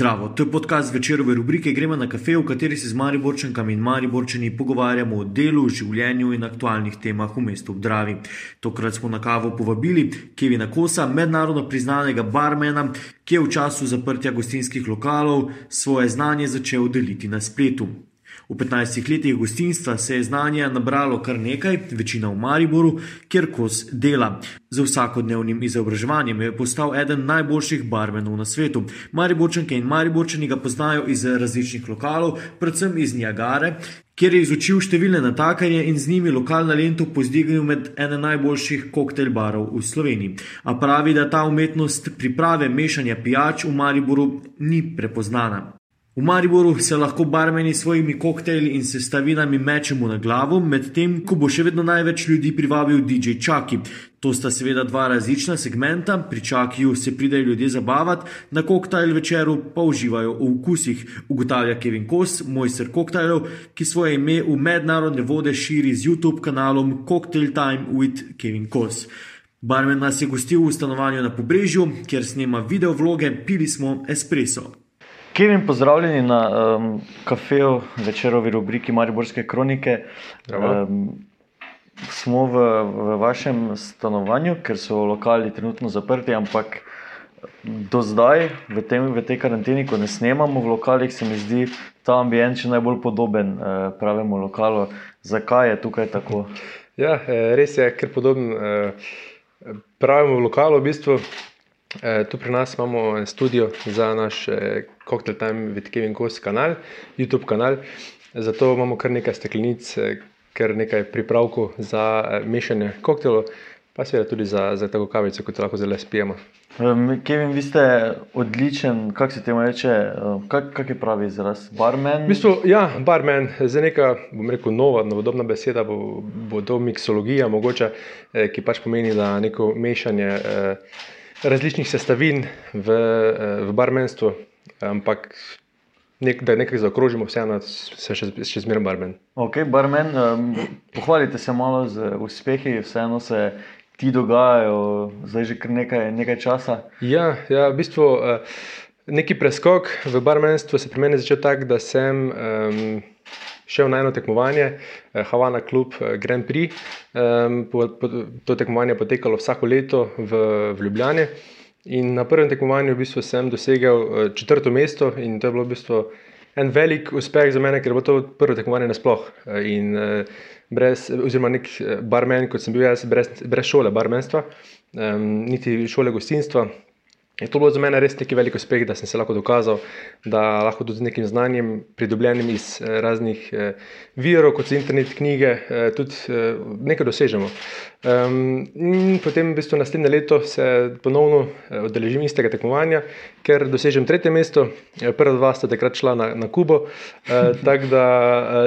Zdravo, to je podcast večerove rubrike Gremo na kafe, v kateri se z Mariborčankami in Mariborčani pogovarjamo o delu, življenju in aktualnih temah v mestu Obdravi. Tokrat smo na kavo povabili Kevina Kosa, mednarodno priznanega barmena, ki je v času zaprtja gostinskih lokalov svoje znanje začel deliti na spletu. V 15 letih gostinstva se je znanja nabralo kar nekaj, večina v Mariboru, kjer kos dela. Z vsakodnevnim izobraževanjem je postal eden najboljših barmenov na svetu. Mariborčanke in Mariborčani ga poznajo iz različnih lokalov, predvsem iz Niagare, kjer je izučil številne natakarje in z njimi lokalna lento pozdignil med ene najboljših koktejl barov v Sloveniji. A pravi, da ta umetnost priprave mešanja pijač v Mariboru ni prepoznana. V Mariboru se lahko barmeni s svojimi koktejli in sestavinami mečemo na glavo, medtem ko bo še vedno največ ljudi privabil DJ Čaki. To sta seveda dva različna segmenta, pri Čakiju se pridejo ljudje zabavati, na koktejl večeru pa uživajo v okusih, ugotavlja Kevin Kos, mojster koktejlov, ki svoje ime v mednarodne vode širi z YouTube kanalom Cocktail Time with Kevin Kos. Barmen nas je gostil v stanovanju na Pobrežju, kjer snema video vloge, pili smo espresso. Kevin, pozdravljeni na um, kafeju večerovi rubriki Mariborske kronike. Um, smo v, v vašem stanovanju, ker so lokali trenutno zaprti, ampak do zdaj, v, tem, v tej karanteni, ko ne snemamo v lokalih, se mi zdi ta ambient še najbolj podoben uh, pravemu lokalu. Zakaj je tukaj tako? Ja, eh, res je, ker podoben uh, pravemu lokalu v bistvu. Eh, tu pri nas imamo studio za naš eh, Cocktail Time with Kevin Kos kanal, YouTube kanal. Zato imamo kar nekaj steklenic, eh, kar nekaj pripravkov za mešanje koktelov, pa seveda tudi za, za tako kavico, kot lahko zelo spijemo. Kevin, vi ste odličen, kako se temu reče, kak, kak je pravi izraz? Barman? V bistvu, ja, barman, za neka, bom rekel, nova, novodobna beseda bo, bo to miksologija, mogoče, ki pač pomeni, da neko mešanje. Eh, različnih sestavin v, eh, v barmenstvu, ampak nek, da nekaj zaokrožimo, vseeno se še, še zmeraj barmen. Ok, barmen, um, pohvalite se malo z uspehi, vseeno se ti dogajajo, zdaj že kar nekaj, nekaj časa. Ja, ja v bistvu. Uh, Neki preskok v barmenstvu se pri meni začel tako, da sem um, šel na eno tekmovanje, eh, Havana Club eh, Grand Prix. To tekmovanje je potekalo vsako leto v, v Ljubljani. In na prvem tekmovanju v bistvu sem dosegel eh, četrto mesto, in to je bilo v bistvu en velik uspeh za mene, ker bo to prvo tekmovanje nasploh. In brez, oziroma nek barmen, kot sem bil jaz, brez, brez šole barmenstva, niti šole gostinstva, Je to bilo za mene res neki velik uspeh, da sem se lahko dokazal, da lahko tudi z nekim znanjem, pridobljenim iz eh, raznih eh, virov, kot so internet knjige, eh, tudi nekaj dosežemo. In potem, v bistvu, naslednje leto se ponovno odeležim istega tekmovanja, ker dosežem tretje mesto, prva dva sta takrat šla na, na Kubo. Tako da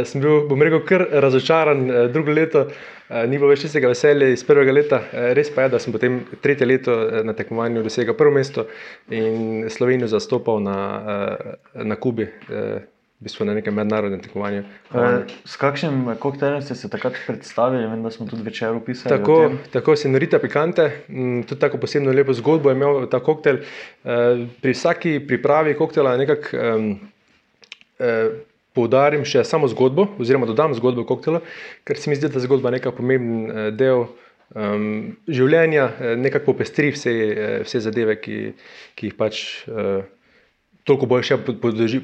sem bil, bom rekel, kar razočaran drugo leto. Eh, ni bilo več tistega veselja iz prvega leta. Eh, res pa je, da sem potem tretje leto eh, na tekmovanju dosegel prvo mesto in Slovenijo zastopal na, na Kubi. V bistvu na nekem mednarodnem tekmovanju. S kakšnim koktejlom ste se takrat predstavili? Vem, da smo tudi večer opisali. Tako, tako se norita pikante, mm, tudi tako posebno lepo zgodbo je imel ta koktejl. Pri vsaki pripravi koktejla nekako. Um, poudarim še samo zgodbo, oziroma dodam zgodbo koktela, ker se mi zdi, da je zgodba nekaj pomemben eh, del um, življenja, eh, nekako popestri vse, eh, vse zadeve, ki, ki jih pač uh, toliko bolj še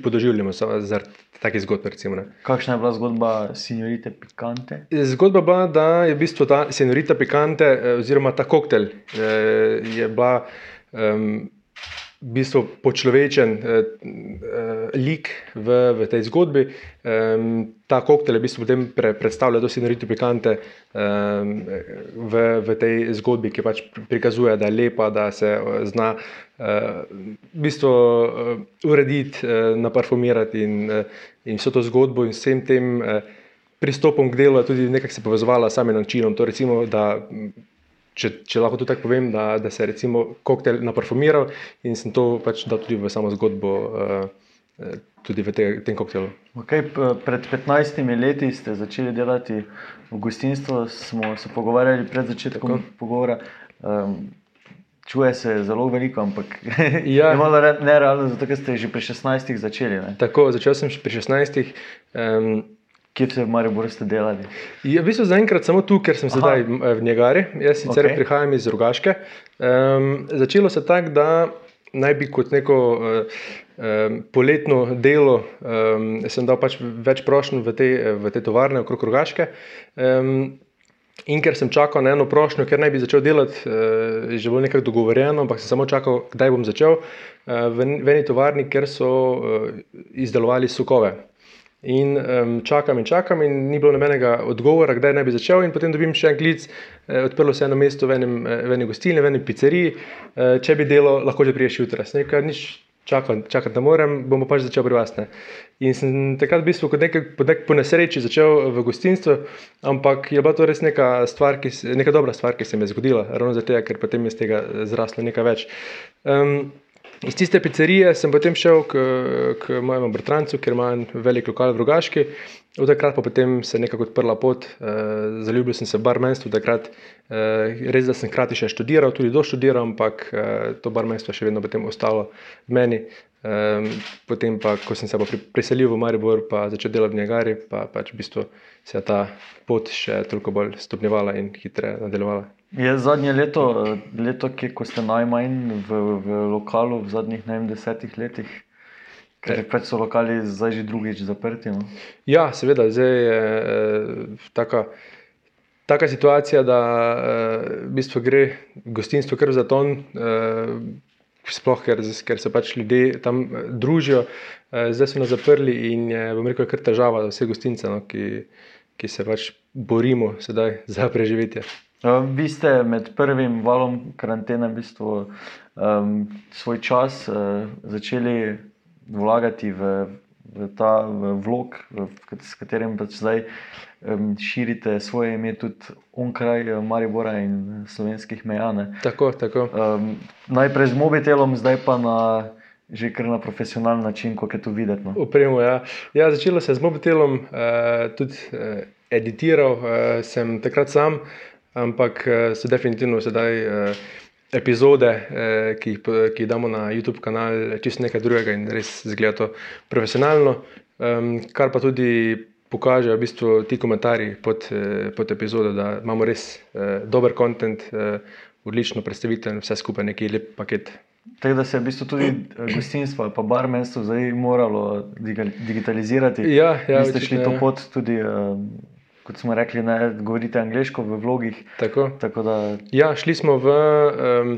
podoživljamo zaradi takih zgodb. Recimo, Kakšna je bila zgodba Signorite Pikante? Zgodba bila, da je v bistvu ta Signorita Pikante, oziroma ta koktel, je bila. Um, v bistvu počlovečen uh, uh, lik v, v tej zgodbi. Um, ta koktejl je v bistvu potem pre, predstavljal dosti nariti pikante um, v, v tej zgodbi, ki pač prikazuje, da je lepa, da se uh, zna uh, v bistvu uh, urediti, uh, naparfumirati in, uh, in vso to zgodbo in vsem tem. Uh, Pristopom k delu je tudi nekaj se povezovala s samim načinom. To recimo, da če, če lahko tudi tako povem, da, da se je koktejl naparfumiral in sem to pač dal tudi v samo zgodbo, uh, tudi v te, tem koktejlu. Okay, pred 15 leti ste začeli delati v gostinstvu, smo se pogovarjali pred začetkom tako. pogovora. Um, čuje se zelo veliko, ampak ja. je malo nerealno, zato ker ste že pri 16 začeli. Ne? Tako, začel sem pri 16. Um, Kje ste v Mariboru delali? Ja, v bistvu zaenkrat samo tu, ker sem Aha. sedaj v Njegari. Jaz sicer okay. prihajam iz Rogaške. Um, začelo se tako, da naj bi kot neko um, poletno delo, um, sem dal pač več prošenj v, v te tovarne okrog Rogaške. Um, In ker sem čakal na eno prošnjo, ker naj bi začel delati, je že bilo nekako dogovorjeno, ampak sem samo čakal, kdaj bom začel v eni tovarni, ker so izdelovali sokove. In um, čakam in čakam, in ni bilo nobenega odgovora, kdaj naj bi začel. In potem dobim še en klic, eh, odprlo se eno mesto v enem, eh, v enem gostilni, v enem pizzeriji, eh, če bi delo, lahko že priješ jutra. Nekaj nič čakam, čakam, da moram, bomo pač začel pri vas. Ne. In sem takrat v bistvu nek, po, nek, po nesreči začel v gostinstvu, ampak je bila to res neka, stvar, ki, neka dobra stvar, ki se mi je zgodila, ravno zato, ker potem je z tega zraslo nekaj več. Um, Iz tiste pizzerije sem potem šel k, k mojemu bratrancu, ker ima velik lokal v Rogaški. Od takrat pa potem se je nekako odprla pot, uh, zaljubil sem se v barmenstvo. Takrat, uh, res, da sem hkrati še študiral, tudi doštudiral, ampak uh, to barmenstvo je še vedno ostalo v meni. Um, potem pa, ko sem se pa priselil v Maribor, pa začel delati v Njegari, pa pač v bistvu se je ta pot še toliko bolj stopnjevala in hitreje nadaljevala. Je zadnje leto, leto ki, ko ste najmanj v, v lokalu, v zadnjih vem, desetih letih, ker pač so lokali zdaj že drugič zaprti. No? Ja, seveda, zdaj je eh, taka. Taka situacija, da uh, v bistvu gre gostinstvo kar za ton, uh, sploh ker, ker se pač ljudje tam eh, družijo, eh, zdaj so nas zaprli in je, bom rekel, kar težava za vse gostince, no, ki, ki se pač borimo sedaj za preživetje. Vi ste med prvim valom karantene v bistvu, um, svoj čas uh, začeli vlagati v, v ta v vlog, v, s katerim pač zdaj um, širite svoje ime tudi onkraj eh, Maribora in slovenskih meja. Tako, tako. Um, najprej z mobitelom, zdaj pa na. Že kar na profesionalen način, kot je to videti. No. Upremo, ja. Ja, začelo se z mobitelom, uh, tudi uh, editiral uh, sem takrat sam, ampak uh, so definitivno sedaj uh, epizode, uh, ki, jih, ki jih damo na YouTube kanal, čisto nekaj drugega in res zgleda to profesionalno. Um, kar pa tudi pokažejo v bistvu ti komentarji pod, eh, pod epizodo, da imamo res eh, dober kontent, eh, odlično predstavitev in vse skupaj neki lep paket. Tako da se je v bistvu tudi eh, gostinstvo ali pa barmenstvo zdaj moralo digitalizirati. Ja, ja, ste šli to ja. pot tudi. Eh, Kot smo rekli, ne govorite angliško v vlogih. Tako. Tako da... Ja, šli smo v, um,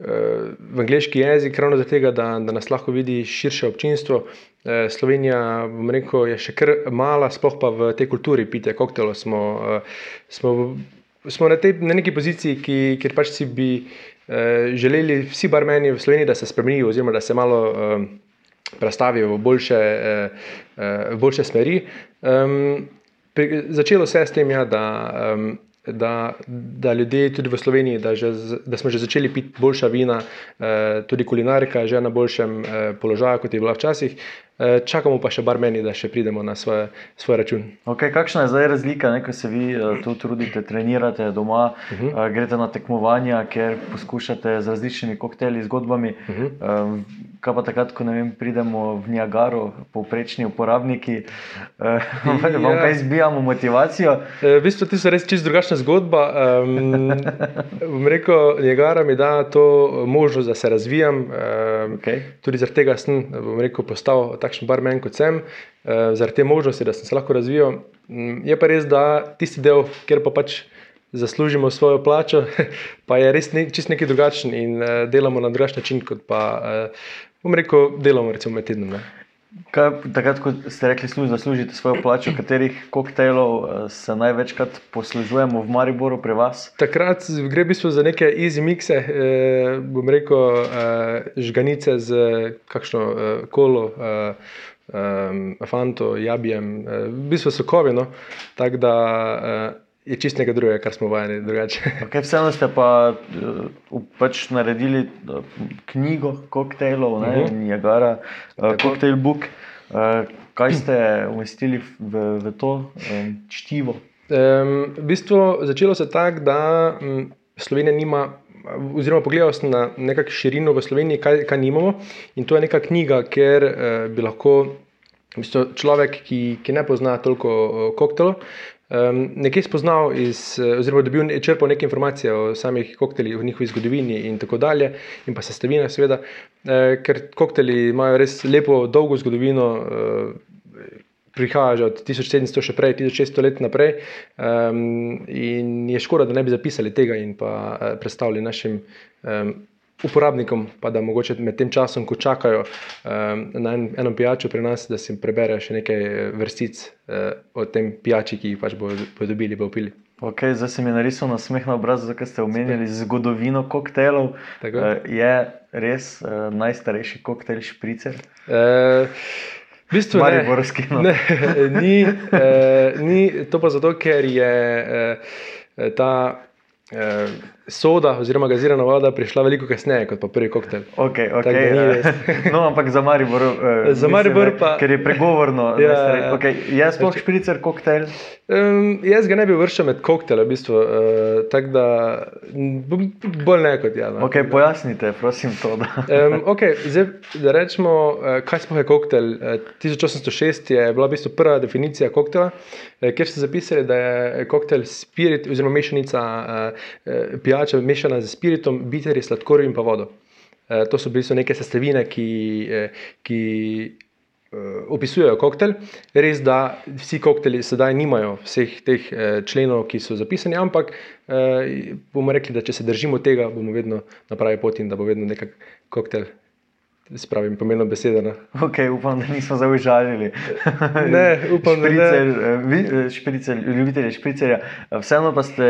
v angliški jezik, ravno zato, da, da nas lahko vidi širše občinstvo. Eh, Slovenija rekel, je še kar mala, sploh pa v tej kulturi pitja koktelov. Smo, eh, smo, smo na, tej, na neki poziciji, ki, kjer pač si bi eh, želeli vsi barmeni v Sloveniji, da se spremenijo, oziroma da se malo eh, prestavijo v boljše, eh, eh v boljše smeri. Um, pri, začelo se je s tem, ja, da. Um, Da, da ljudje tudi v Sloveniji, da, že, da smo že začeli piti boljša vina, eh, tudi kulinarika je že na boljšem eh, položaju, kot je bila včasih. Eh, čakamo pa še bar meni, da še pridemo na svoje, svoj račun. Okay, kakšna je zdaj razlika, ne, ko se vi uh, tu trudite, trenirate doma, uh -huh. uh, greste na tekmovanja, ker poskušate z različnimi koktejli, zgodbami. Uh -huh. um, kaj pa takrat, ko vem, pridemo v Niagaro, povprečni uporabniki, uh, ja. vam kaj izbijamo motivacijo? V bistvu ti so res čisto drugačna zgodba. Um, rekel, Niagara mi da to možnost, da se razvijam. Um, okay. Tudi zaradi tega sem rekel, postal takšen barmen kot sem, uh, zaradi te možnosti, da sem se lahko razvijal. Um, je pa res, da tisti del, kjer pa pač zaslužimo svojo plačo, pa je res ne, čist nekaj drugačen in uh, delamo na drugačen način, kot pa, uh, bom rekel, delamo recimo med tednom. Kaj, takrat, ko ste rekli, da zaslužite svojo plačo, katerih koktejlov se največkrat poslužujemo v Mariboru pri vas? Takrat gre v bistvu za neke easy mixe, eh, bom rekel, eh, žganice z kakšno eh, kolo, eh, eh, fanto, jabijem, eh, v bistvu sokovino. Tako da. Eh, je čist nekaj drugega, kar smo vajeni drugače. Okay, vseeno ste pa uh, pač naredili uh, knjigo koktejlov, uh -huh. Niagara, uh, Cocktail Book. Uh, kaj ste umestili v, v to um, čtivo? Um, v bistvu začelo se tako, da um, Slovenija nima oziroma pogledal sem na nekakšno širino v Sloveniji, kaj, kaj nimamo. In to je neka knjiga, ker uh, bi lahko bistvo, človek, ki, ki ne pozna toliko uh, koktelov. Um, nekje spoznal, iz, oziroma dobil črpal nekaj informacij o samih koktelih, o njihovi zgodovini in tako dalje, in pa sestavinah, seveda, uh, ker kokteli imajo res lepo, dolgo zgodovino. Uh, prihaja že od 1700 še prej, 1600 let naprej. Um, in je škoda, da ne bi zapisali tega in pa uh, predstavili našim um, uporabnikom, pa da mogoče med tem časom, ko čakajo um, na en, eno pijačo pri nas, da si preberejo še nekaj vrstic uh, o tem pijači, ki jih pač bodo bo dobili, bodo pili. Okay, zdaj se mi je narisal na smeh na obrazu, ker ste omenjali zgodovino koktelov. Uh, je res uh, najstarejši koktel špricer? Uh, V bistvu ne, no. ne, ni, eh, ni to pa zato, ker je eh, ta eh, soda oziroma gazirana voda prišla veliko kasneje kot pa prvi koktel. Okay, okay, uh, no, ampak za Maribor, uh, za Maribor mislim, pa, ker je pregovorno. Ja, okay, je sploh špricer koktel? Um, jaz ga ne bi vršil med koktele, v bistvu, uh, tako da bolj ne kot ja. No. Okay, pojasnite, prosim, to. Da. um, okay, zdaj, da rečemo, uh, kaj sploh je koktel. Uh, 1806 je bila v bistvu prva definicija koktela, uh, kjer so zapisali, da je koktel spirit oziroma mešanica uh, uh, pijača mešana z spiritom, biterji, sladkorjem in pa vodo. E, to so bile neke sestavine, ki, e, ki e, opisujejo koktel. Res, da vsi kokteli sedaj nimajo vseh teh členov, ki so zapisani, ampak bomo rekli, da če se držimo tega, bomo vedno na pravi poti in da bo vedno nekak koktel. Spravim pomeno besedo. No. Okay, upam, da nismo zaužalili. ne, upam, špricer, da ne. Špricer, ljubitelji špricerja. Vseeno pa ste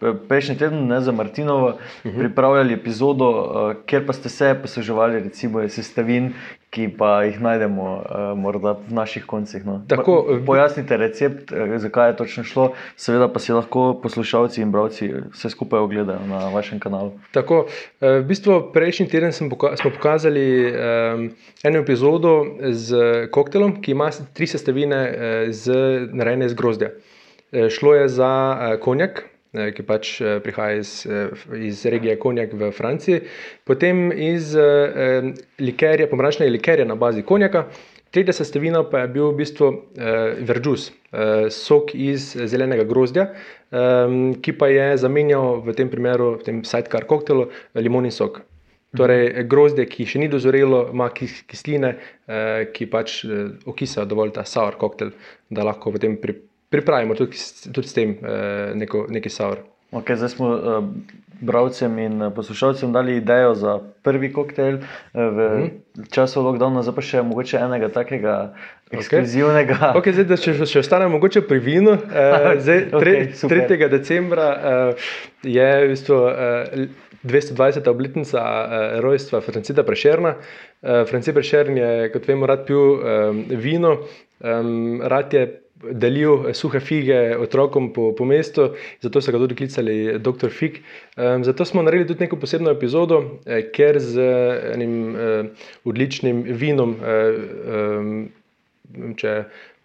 prejšnji teden ne, za Martinovo uh mhm. -huh. pripravljali epizodo, uh, kjer pa ste se posluževali recimo sestavin, ki pa jih najdemo uh, morda v naših koncih. No. Tako, Pojasnite recept, zakaj je točno šlo, seveda pa si lahko poslušalci in bralci vse skupaj ogledajo na vašem kanalu. Tako, v bistvu prejšnji teden poka smo pokazali um, eno epizodo z koktelom, ki ima tri sestavine z, narejene iz grozdja. Šlo je za konjak, Eh, ki pač eh, prihaja iz, eh, iz regije Konjak v Franciji, potem iz likerja, pomarančnega likerja na bazi konjaka. Tretja sestavina pa je bil v bistvu eh, verjus, eh, sok iz zelenega grozdja, eh, ki pa je zamenjal v tem primeru, v tem sidecar koktelu, limonin sok. Torej, grozdje, ki še ni dozorelo, ima kisline, eh, ki pač eh, okisajo dovolj ta sour koktel, da lahko potem pri, pripravimo tudi, tudi s tem uh, neko, neki saur. Okay, zdaj smo uh, bralcem in eh, poslušalcem dali idejo za prvi koktejl v mm -hmm. času lockdowna, zdaj pa še mogoče enega takega. Ekskluzivnega. Okay. Okay, zdaj, če še ostanemo mogoče pri vinu, eh, zdaj, tre, okay, 3. decembra eh, je v bistvu, eh, 220. obletnica eh, rojstva Francida Prešerna. Eh, Francid Prešern je, kot vemo, rad pil eh, vino, eh, rad je delil suhe fige otrokom po, po mestu, zato so ga tudi klicali Dr. Fig. Um, zato smo naredili tudi neko posebno epizodo, eh, ker z enim eh, odličnim vinom, eh, um, če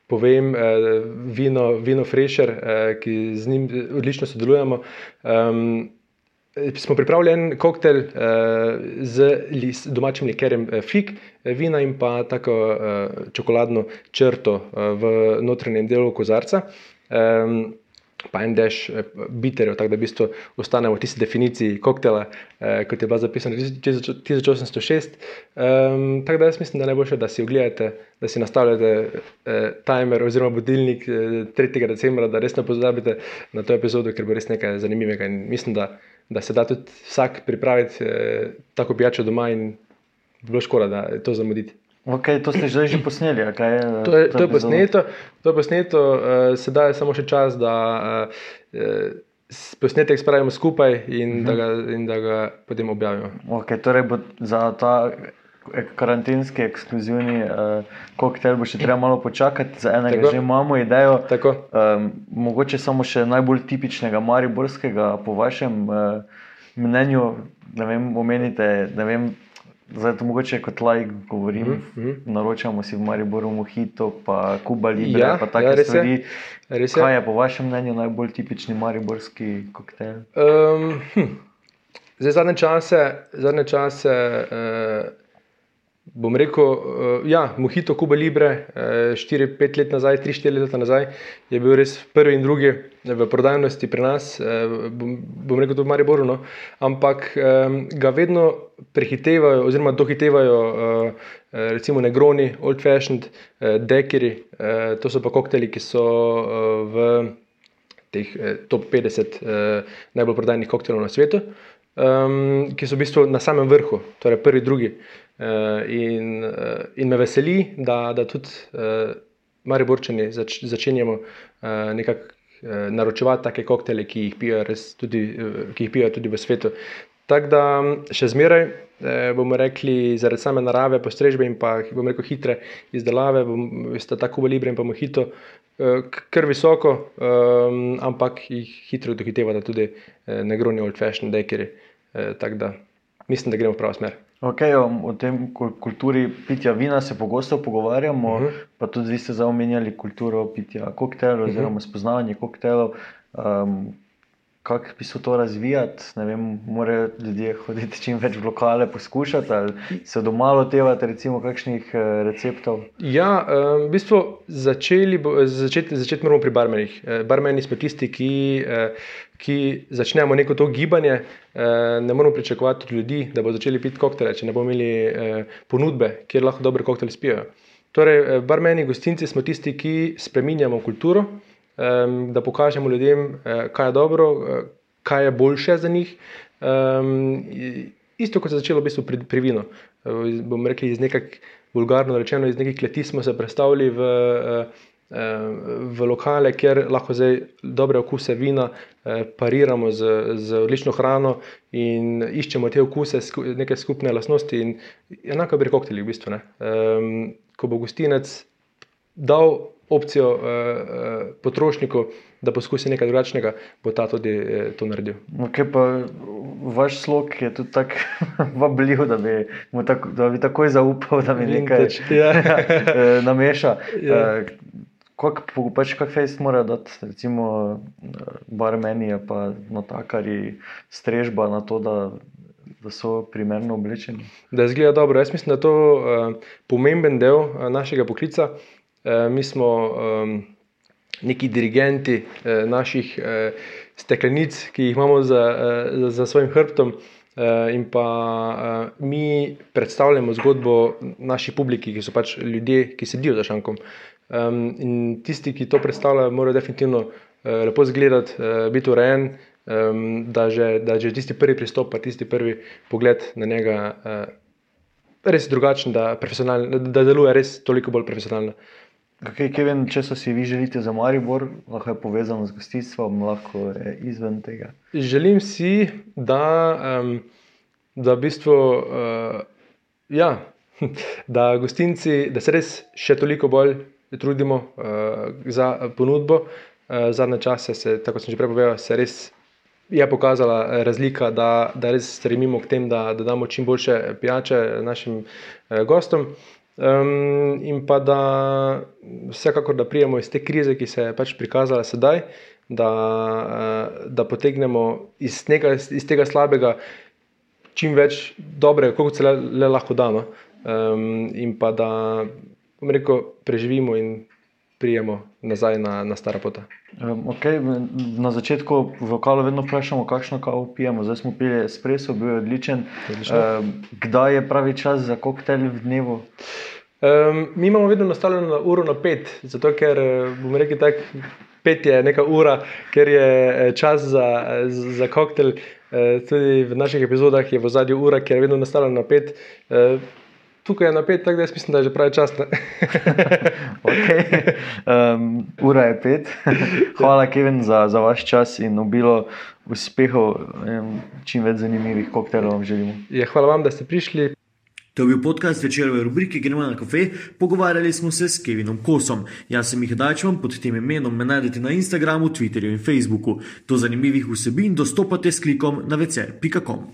povem, eh, vino, vino Fresher, eh, ki z njim odlično sodelujemo. Um, Smo pripravili en koktel uh, z lis, domačim likerjem uh, fig, vina in pa tako uh, čokoladno črto uh, v notranjem delu kozarca. Um, Pa en dež biterjev, tako da v bistvu ostanemo v tisti definiciji koktela, eh, kot je bila zapisana 1806. Um, tako da jaz mislim, da najboljše, da si ogledate, da si nastavljate eh, timer oziroma budilnik eh, 3. decembra, da res ne pozabite na to epizodo, ker bo res nekaj zanimivega. In mislim, da da se da tudi vsak pripraviti eh, tako pijačo doma in bilo škoda, da to zamuditi. Okay, to ste že, že posneli, kaj je to? Je, to je posneto, to je posneto uh, sedaj je samo še čas, da uh, posnetek spravimo skupaj in, uh -huh. da ga, in da ga potem objavimo. Okay, torej bo za ta karantenski, ekskluzivni uh, koktejl, bo še treba malo počakati, za enega Tako. že imamo idejo. Um, mogoče samo še najbolj tipičnega mariborskega, po vašem uh, mnenju, da vem, omenite. Ne vem, Zdaj, to mogoče kot lajk govorim. Mm -hmm. Naročamo si v Mariboru Mohito, pa Kuba Libre, ja, pa take ja, stvari. Je. Kaj je po vašem mnenju najbolj tipični mariborski koktejl? Um, hm. Zdaj, zadnje čase, zadnje čase uh, bom rekel, uh, ja, Mohito, Kuba Libre, 4-5 uh, let nazaj, 3-4 leta nazaj, je bil res prvi in drugi v prodajnosti pri nas, uh, bom, bom rekel, tudi v Mariboru, no? ampak um, ga vedno prehitevajo, oziroma dohitevajo, uh, recimo Negroni, Old Fashioned, uh, Dekeri, uh, to so pa kokteli, ki so uh, v top 50 uh, najbolj prodajnih koktelov na svetu um, ki so v bistvu na samem vrhu, torej prvi, drugi. Uh, in, uh, in me veseli, da, da tudi uh, Mariborčani zač, začenjamo uh, nekako uh, naročevati take koktele, ki jih pijo, tudi, uh, ki jih pijo tudi v svetu. Tako da še zmeraj eh, bomo rekli, zaradi same narave, postrežbe in pa rekli hitre izdelave, sta tako v Libri in pa Mohito, eh, kar visoko, eh, ampak jih hitro dohitevata tudi eh, negroni old fashion dekeri. Eh, Eh, tako da mislim, da gremo v pravo smer. Okay, o tem kulturi pitja vina se pogosto pogovarjamo, uh mhm. -huh. pa tudi vi ste zaomenjali kulturo pitja koktelov, uh -huh. oziroma spoznavanje koktelov. Um, kako bi se to razvijati, vem, morajo ljudje hoditi čim več v lokale, poskušati ali se doma lotevati, recimo, kakšnih eh, receptov. Ja, v bistvu začeti, začeti moramo pri barmenih. Eh, barmeni smo tisti, ki, eh, ki začnemo neko to gibanje. Ne moramo pričakovati od ljudi, da bodo začeli piti koktele, če ne bomo imeli ponudbe, kjer lahko dobre koktele spijo. Torej, barmeni, gostinci smo tisti, ki spreminjamo kulturo um, da pokažemo ljudem, uh, kaj je dobro, uh, kaj je boljše za njih. Um, isto kot se je začelo v bistvu pri, pri vinu. Uh, bom rekel, iz nekaj vulgarno rečeno, iz nekih kleti smo se predstavili v. Uh, V lokale, kjer lahko zdaj dobre okuse vina pariramo z, z odlično hrano in iščemo te okuse, neke skupne lastnosti. Enako pri koktelih, v bistvu. Um, ko bo gostinec dal opcijo uh, uh, potrošniku, da poskusi nekaj drugačnega, bo ta tudi uh, to naredil. Okay, vaš slog je tudi tako vabljiv, da bi, tako, da bi takoj zaupal, da mi nekaj ja. nameša. Ja. Uh, Kako pač kak fejst mora dati, recimo, barmeni, pa notakari, strežba na to, da, da so primerno oblečeni? Da izgleda dobro. Jaz mislim, da je to uh, pomemben del uh, našega poklica. Eh, mi smo um, neki dirigenti uh, naših uh, steklenic, ki jih imamo za, uh, za svojim hrbtom, in pa mi predstavljamo zgodbo naši publiki, ki so pač ljudje, ki sedijo za šankom. In tisti, ki to predstavljajo, morajo definitivno lepo izgledati, biti urejen. Da, že, da že tisti prvi pristop, pa tisti prvi pogled na njega, uh, res drugačen, da, da deluje res toliko bolj profesionalno. Kaj vem, če si vi želite za Maribor, lahko je povezano z gostitvom, lahko je izven tega. Želim si, da, um, da, v bistvu, uh, ja, da gostinci, da se res še toliko bolj trudimo uh, za ponudbo. Uh, zadnje čase, se, tako sem že prej povedal, se res je pokazala razlika, da, da res stremimo k temu, da, da damo čim boljše pijače našim uh, gostom. Um, in pa da vsekakor, da prijemo iz te krize, ki se je pač prikazala sedaj, da, uh, da potegnemo iz, neka, iz tega slabega čim več dobrega, kot se le, le lahko da. No? Um, in pa da rekel, preživimo in prijemo nazaj na, na stara pota. Um, okay. Na začetku v lokalu vedno vprašamo, kakšno kavo pijemo. Zdaj smo pili espresso, bil je odličen. Um, kdaj je pravi čas za koktejl v dnevu? Um, mi imamo vedno nastavljeno na uro na pet, zato ker eh, bomo rekli tako. Pet je neka ura, ker je eh, čas za, za koktejl. Tudi v naših epizodah je v zadnji ura, ker je vedno nastavljeno na pet tukaj je na pet, tako da jaz mislim, da je že pravi čas. okay. um, ura je pet. Hvala, Kevin, za, za vaš čas in obilo uspehov. Čim več zanimivih koktejlov vam želimo. Je, hvala vam, da ste prišli. To je bil podcast večerove rubrike Gremo na kafe. Pogovarjali smo se s Kevinom Kosom. Jaz sem jih dačem pod tem imenom, me najdete na Instagramu, Twitterju in Facebooku. Do zanimivih vsebin dostopate s klikom na večer.com.